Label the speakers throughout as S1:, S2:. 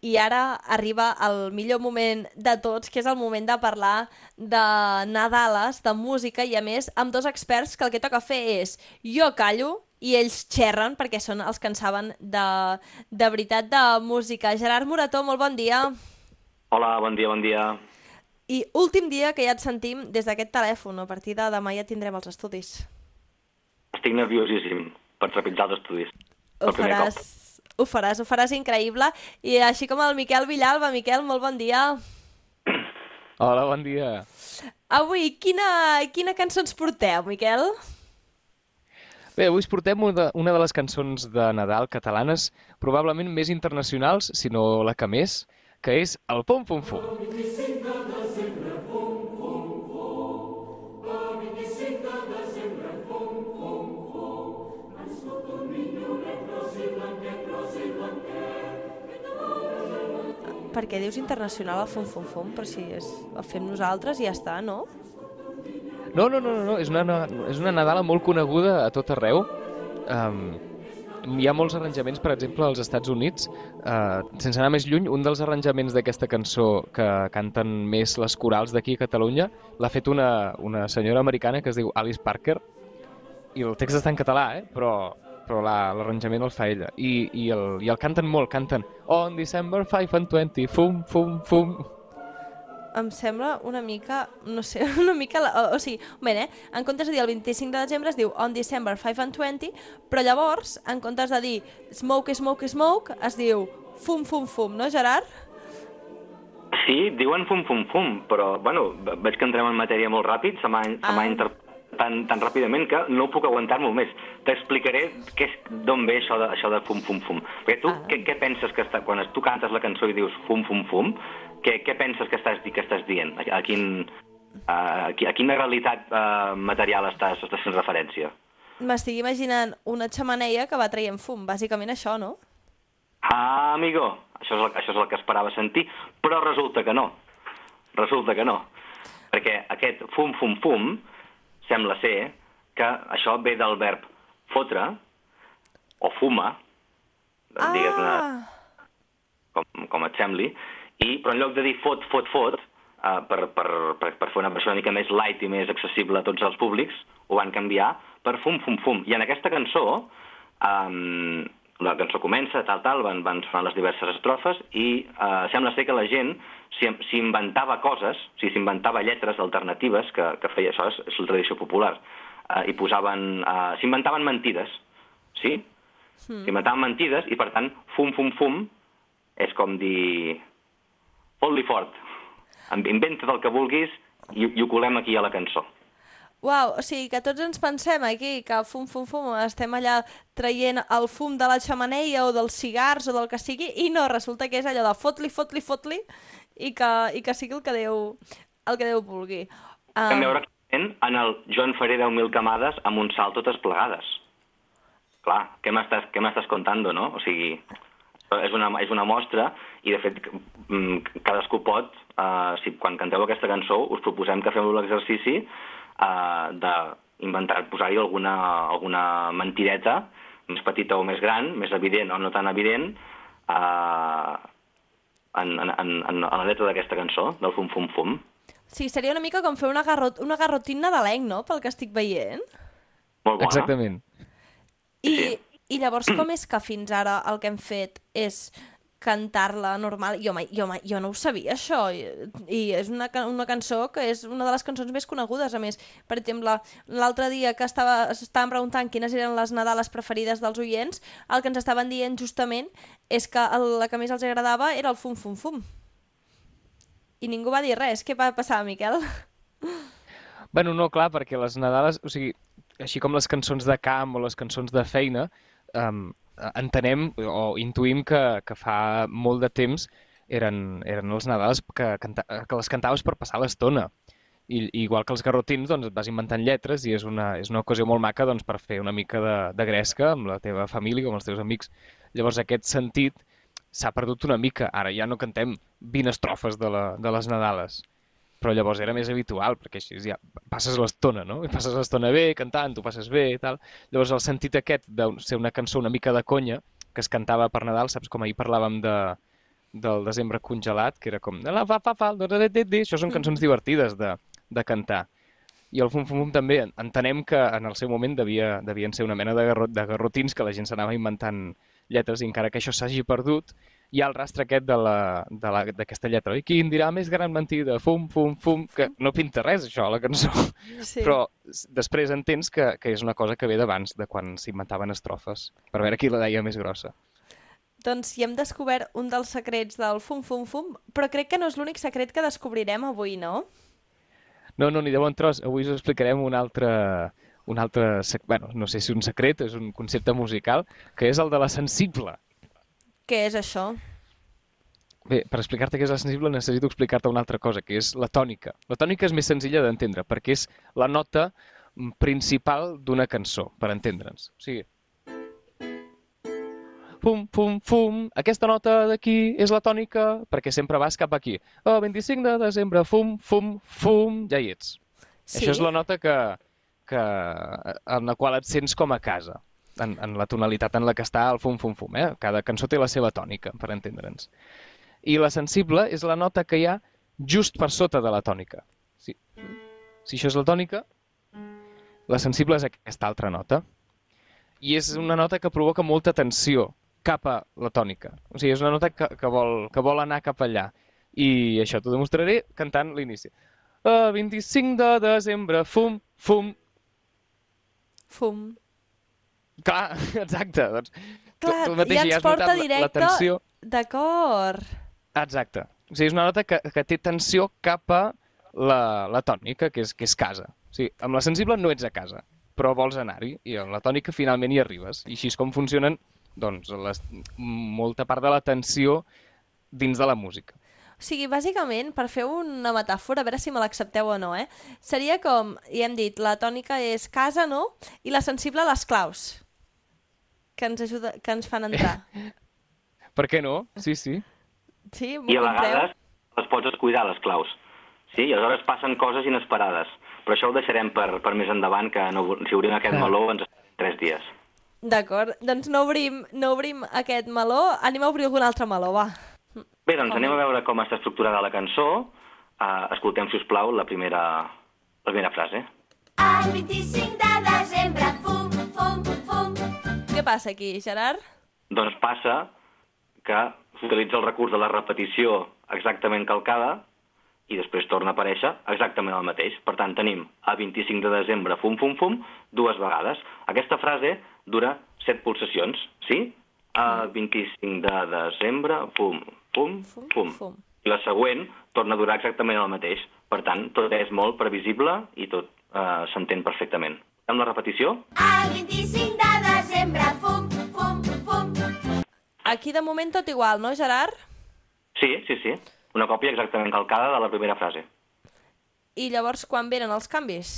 S1: i ara arriba el millor moment de tots, que és el moment de parlar de Nadales, de música, i a més amb dos experts que el que toca fer és jo callo i ells xerren perquè són els que en saben de, de veritat de música. Gerard Morató, molt bon dia.
S2: Hola, bon dia, bon dia.
S1: I últim dia que ja et sentim des d'aquest telèfon. A partir de demà ja tindrem els estudis.
S2: Estic nerviosíssim per trepitjar els estudis.
S1: Ho faràs, ho faràs, ho faràs increïble. I així com el Miquel Villalba. Miquel, molt bon dia.
S3: Hola, bon dia.
S1: Avui, quina, quina cançó ens porteu, Miquel?
S3: Bé, avui us portem una, una de les cançons de Nadal catalanes, probablement més internacionals, si no la que més, que és el Pom Pom Fum.
S1: Per què dius internacional el Fum Fum Fum? Per si és, el fem nosaltres i ja està, no?
S3: No, no, no, no, no. És, una, és una Nadala molt coneguda a tot arreu. Um, hi ha molts arranjaments, per exemple, als Estats Units. Uh, sense anar més lluny, un dels arranjaments d'aquesta cançó que canten més les corals d'aquí a Catalunya l'ha fet una, una senyora americana que es diu Alice Parker i el text està en català, eh? però, però l'arranjament el fa ella. I, i, el, I el canten molt, canten On December 5 and 20, fum, fum, fum.
S1: Em sembla una mica, no sé, una mica... La, o, o sigui, bé, eh? en comptes de dir el 25 de desembre es diu On December 5 and 20, però llavors, en comptes de dir Smoke, Smoke, Smoke, es diu Fum, Fum, Fum, no, Gerard?
S2: Sí, diuen fum, fum, fum, però, bueno, veig que entrem en matèria molt ràpid, se m'ha
S1: ah.
S2: interpretat tan, tan ràpidament que no puc aguantar molt més. T'explicaré d'on ve això de, això de fum, fum, fum. Perquè tu,
S1: Ah.
S2: què, què penses que està... Quan tu cantes la cançó i dius fum, fum, fum, què, què penses que estàs, que estàs dient? A, a, quin, a, a, qui- a quina realitat uh, material estàs, estàs fent referència?
S1: M'estic imaginant una xamaneia que va traient fum, bàsicament això, no?
S2: Ah, amigo, això és, el, això és el que esperava sentir, però resulta que no. Resulta que no. Perquè aquest fum, fum, fum, sembla ser que això ve del verb fotre o fuma,
S1: Ah.
S2: digues-ne com, com et sembli, i, però en lloc de dir fot, fot, fot, uh, per, per, per, per fer una versió una mica més light i més accessible a tots els públics, ho van canviar per fum, fum, fum. I en aquesta cançó, um, la cançó comença, tal, tal, van, van sonar les diverses estrofes i uh, sembla ser que la gent s'hi s'hi inventava coses, o sigui, s'inventava lletres alternatives que, que feia això, és, és la tradició popular, uh, i posaven, uh, s'inventaven mentides, sí? Mm. S'inventaven mentides i, per tant, fum, fum, fum és com dir fot-li fort, inventa el que vulguis i, i ho colem aquí a la cançó.
S1: Uau, o sigui que tots ens pensem aquí que fum, fum, fum, estem allà traient el fum de la xamaneia o dels cigars o del que sigui, i no, resulta que és allò de fot-li, fot-li, fot-li, i que, i que sigui el que Déu, el que Déu vulgui.
S2: Um...
S1: Um,
S2: veure clarament en el jo en faré 10.000 camades amb un salt totes plegades. Clar, què m'estàs contando, no? O sigui, és una, és una mostra i, de fet, mm, cadascú pot, uh, si quan canteu aquesta cançó, us proposem que feu l'exercici uh, d'inventar, posar-hi alguna, alguna mentireta, més petita o més gran, més evident o no tan evident, uh, en, en, en, en la lletra d'aquesta cançó, del Fum Fum Fum.
S1: sí, seria una mica com fer una, garrot, una garrotín nadalenc, no?, pel que estic veient.
S2: Molt bona.
S3: Exactament.
S1: I,
S2: Sí.
S1: I llavors com és que fins ara el que hem fet és cantar-la normal? Jo, mai, jo, mai, jo no ho sabia, això. I, i és una, una cançó que és una de les cançons més conegudes, a més. Per exemple, l'altre dia que estava, estàvem preguntant quines eren les Nadales preferides dels oients, el que ens estaven dient justament és que el, la que més els agradava era el Fum Fum Fum. I ningú va dir res. Què va passar, Miquel?
S3: Bueno, no, clar, perquè les Nadales, o sigui, així com les cançons de camp o les cançons de feina, um, entenem o intuïm que, que fa molt de temps eren, eren els Nadals que, canta, que les cantaves per passar l'estona. I, igual que els garrotins, doncs et vas inventant lletres i és una, és una ocasió molt maca doncs, per fer una mica de, de gresca amb la teva família o amb els teus amics. Llavors aquest sentit s'ha perdut una mica. Ara ja no cantem 20 estrofes de, la, de les Nadales però llavors era més habitual, perquè així ja passes l'estona, no? I passes l'estona bé, cantant, tu passes bé i tal. Llavors el sentit aquest de ser una cançó una mica de conya, que es cantava per Nadal, saps com ahir parlàvem de, del desembre congelat, que era com... La fa fa fa. Això són cançons divertides de, de cantar. I el Fum Fum Fum també entenem que en el seu moment devia, devien ser una mena de, garrot, de garrotins que la gent s'anava inventant lletres i encara que això s'hagi perdut, hi ha el rastre aquest d'aquesta lletra. I quin dirà més gran mentida? Fum, fum, fum, que no pinta res això la cançó. Sí. Però després entens que, que és una cosa que ve d'abans, de quan s'inventaven estrofes, per veure qui la deia més grossa.
S1: Doncs hi hem descobert un dels secrets del fum, fum, fum, però crec que no és l'únic secret que descobrirem avui, no?
S3: No, no, ni de bon tros. Avui us explicarem un altre, un altre, bueno, no sé si un secret, és un concepte musical, que és el de la sensible.
S1: Què és això?
S3: Bé, per explicar-te què és la sensible necessito explicar-te una altra cosa, que és la tònica. La tònica és més senzilla d'entendre, perquè és la nota principal d'una cançó, per entendre'ns. O sigui, fum, fum, fum, aquesta nota d'aquí és la tònica perquè sempre vas cap aquí. Oh, 25 de desembre, fum, fum, fum, ja hi ets. Sí? Això és la nota que, que, en la qual et sents com a casa, en, en la tonalitat en la que està el fum, fum, fum. Eh? Cada cançó té la seva tònica, per entendre'ns. I la sensible és la nota que hi ha just per sota de la tònica. Si, si això és la tònica, la sensible és aquesta altra nota. I és una nota que provoca molta tensió cap a la tònica. O sigui, és una nota que, que, vol, que vol anar cap allà. I això t'ho demostraré cantant l'inici. Uh, 25 de desembre, fum, fum.
S1: Fum.
S3: Clar, exacte. Doncs,
S1: Clar, tu, tu mateix ja ens ja porta directe... La, tensió... D'acord.
S3: Exacte. O sigui, és una nota que, que té tensió cap a la, la tònica, que és, que és casa. O sigui, amb la sensible no ets a casa, però vols anar-hi, i amb la tònica finalment hi arribes. I així és com funcionen doncs, les, molta part de la tensió dins de la música.
S1: O sigui, bàsicament, per fer una metàfora, a veure si me l'accepteu o no, eh? Seria com, i hem dit, la tònica és casa, no? I la sensible, les claus, que ens, ajuda, que ens fan entrar.
S3: per què no? Sí, sí.
S1: Sí,
S2: I a vegades les pots descuidar, les claus. Sí, i aleshores passen coses inesperades. Però això ho deixarem per, per més endavant, que no, si obrim aquest ah. meló ens tres dies.
S1: D'acord, doncs no obrim, no obrim aquest meló, anem a obrir algun altre meló, va.
S2: Bé, doncs com? anem a veure com està estructurada la cançó. Uh, escoltem, si us plau, la primera, la primera frase.
S4: El 25 de desembre, fum.
S1: Què passa aquí, Gerard?
S2: Doncs passa que s'utilitza el recurs de la repetició exactament calcada i després torna a aparèixer exactament el mateix. Per tant, tenim a 25 de desembre, fum, fum, fum, dues vegades. Aquesta frase dura set pulsacions, sí? A 25 de desembre, fum, fum, fum, fum. fum. I la següent torna a durar exactament el mateix. Per tant, tot és molt previsible i tot eh, s'entén perfectament. Amb la repetició?
S4: El 25 de desembre, fum, fum, fum.
S1: Aquí de moment tot igual, no, Gerard?
S2: Sí, sí, sí una còpia exactament calcada de la primera frase.
S1: I llavors quan venen els canvis?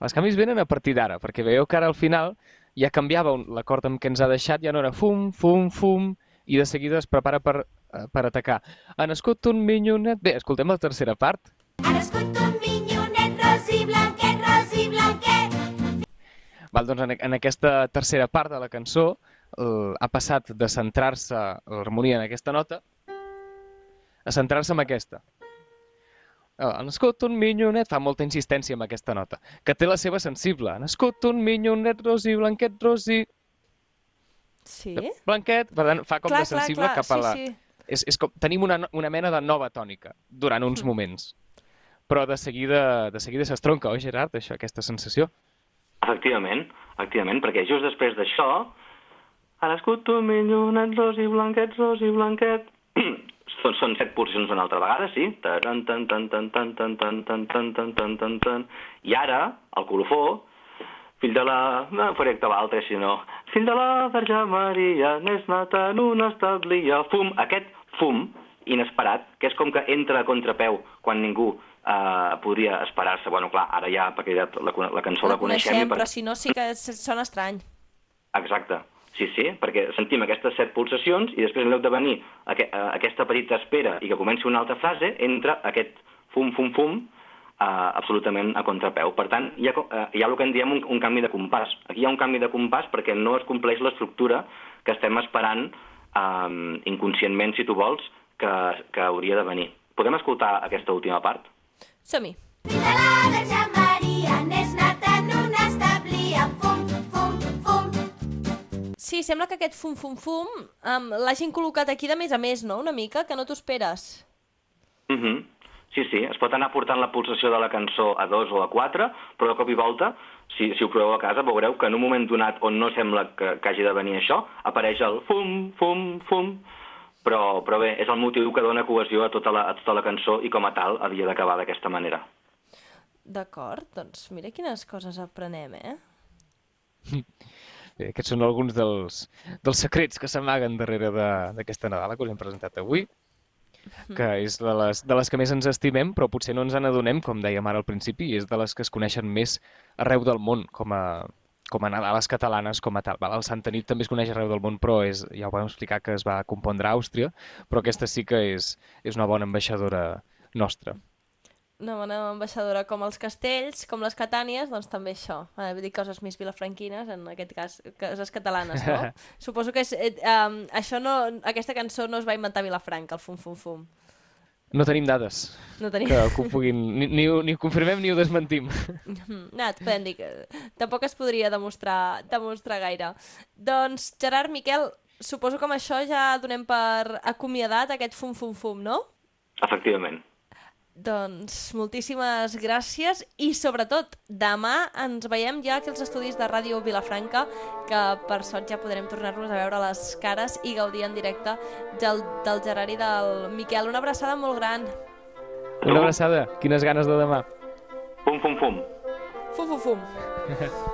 S3: Els canvis venen a partir d'ara, perquè veieu que ara al final ja canviava l'acord amb què ens ha deixat, ja no era fum, fum, fum, i de seguida es prepara per, eh, per atacar. Ha nascut un minyonet... Bé, escoltem la tercera part.
S4: Ha nascut un minyonet rosi rosi blanquet.
S3: Val, doncs en, en aquesta tercera part de la cançó eh, ha passat de centrar-se l'harmonia en aquesta nota a centrar-se en aquesta. Ha nascut un minyonet, fa molta insistència amb aquesta nota, que té la seva sensible. Ha nascut un minyonet rosi, blanquet rosi...
S1: Sí?
S3: Blanquet, per tant, fa com
S1: clar,
S3: de sensible
S1: clar, clar.
S3: cap a la...
S1: Sí, sí.
S3: És, és com, tenim una, una mena de nova tònica durant uns mm. moments. Però de seguida de seguida s'estronca, oi, Gerard, això, aquesta sensació?
S2: Efectivament, efectivament, perquè just després d'això ha nascut un minyonet rosi, blanquet, rosi, blanquet són, són set pulsacions una altra vegada, sí. Tan, tan, tan, tan, tan, tan, tan, tan, tan, tan, tan, tan, tan. I ara, el colofó, fill de la... No faré que l'altre, si no. Fill de la Verge Maria, n'és nat en una establia. Fum, aquest fum inesperat, que és com que entra a contrapeu quan ningú eh, podria esperar-se. Bueno, clar, ara ja, perquè ja la, la cançó la,
S1: la coneixem. coneixem per... però si no sí que sona estrany.
S2: Exacte. Sí, sí, perquè sentim aquestes set pulsacions i després en lloc de venir aqu aquesta petita espera i que comenci una altra frase, entra aquest fum, fum, fum, uh, absolutament a contrapeu. Per tant, hi ha, uh, hi ha el que en diem un, un canvi de compàs. Aquí hi ha un canvi de compàs perquè no es compleix l'estructura que estem esperant um, inconscientment, si tu vols, que, que hauria de venir. Podem escoltar aquesta última part?
S1: Som-hi.
S4: Maria, n'és nat en un establia. Fum, fum, fum.
S1: Sí, sembla que aquest fum, fum, fum um, l'hagin col·locat aquí de més a més, no? Una mica, que no t'ho esperes.
S2: Uh -huh. Sí, sí, es pot anar portant la pulsació de la cançó a dos o a quatre, però de cop i volta, si, si ho proveu a casa, veureu que en un moment donat on no sembla que, que hagi de venir això, apareix el fum, fum, fum, però, però bé, és el motiu que dona cohesió a tota la, a tota la cançó i com a tal havia d'acabar d'aquesta manera.
S1: D'acord, doncs mira quines coses aprenem, eh?
S3: Bé, aquests són alguns dels, dels secrets que s'amaguen darrere de- d'aquesta Nadala que us hem presentat avui, que és de les, de les que més ens estimem, però potser no ens n'adonem, com dèiem ara al principi, i és de les que es coneixen més arreu del món, com a, com a Nadales catalanes, com a tal. Val? El Santa Nit també es coneix arreu del món, però és, ja ho vam explicar que es va compondre a Àustria, però aquesta sí que és, és una bona ambaixadora nostra.
S1: Una bona ambaixadora com els castells, com les catànies, doncs també això. Eh, vull dir coses més vilafranquines, en aquest cas, coses catalanes, no? Suposo que és, eh, um, això no, aquesta cançó no es va inventar Vilafranca, el fum, fum, fum.
S3: No tenim dades
S1: No tenim...
S3: que, que ho puguin... Ni, ni, ho- ni ho confirmem ni ho desmentim.
S1: No, et podem dir que tampoc es podria demostrar, demostrar gaire. Doncs, Gerard, Miquel, suposo que amb això ja donem per acomiadat aquest fum, fum, fum, no?
S2: Efectivament.
S1: Doncs moltíssimes gràcies i sobretot demà ens veiem ja aquí als estudis de Ràdio Vilafranca que per sort ja podrem tornar-nos a veure les cares i gaudir en directe del, del Gerard i del Miquel. Una abraçada molt gran.
S3: Una abraçada. Quines ganes de demà.
S2: Fum, fum, fum.
S1: Fum, fum, fum.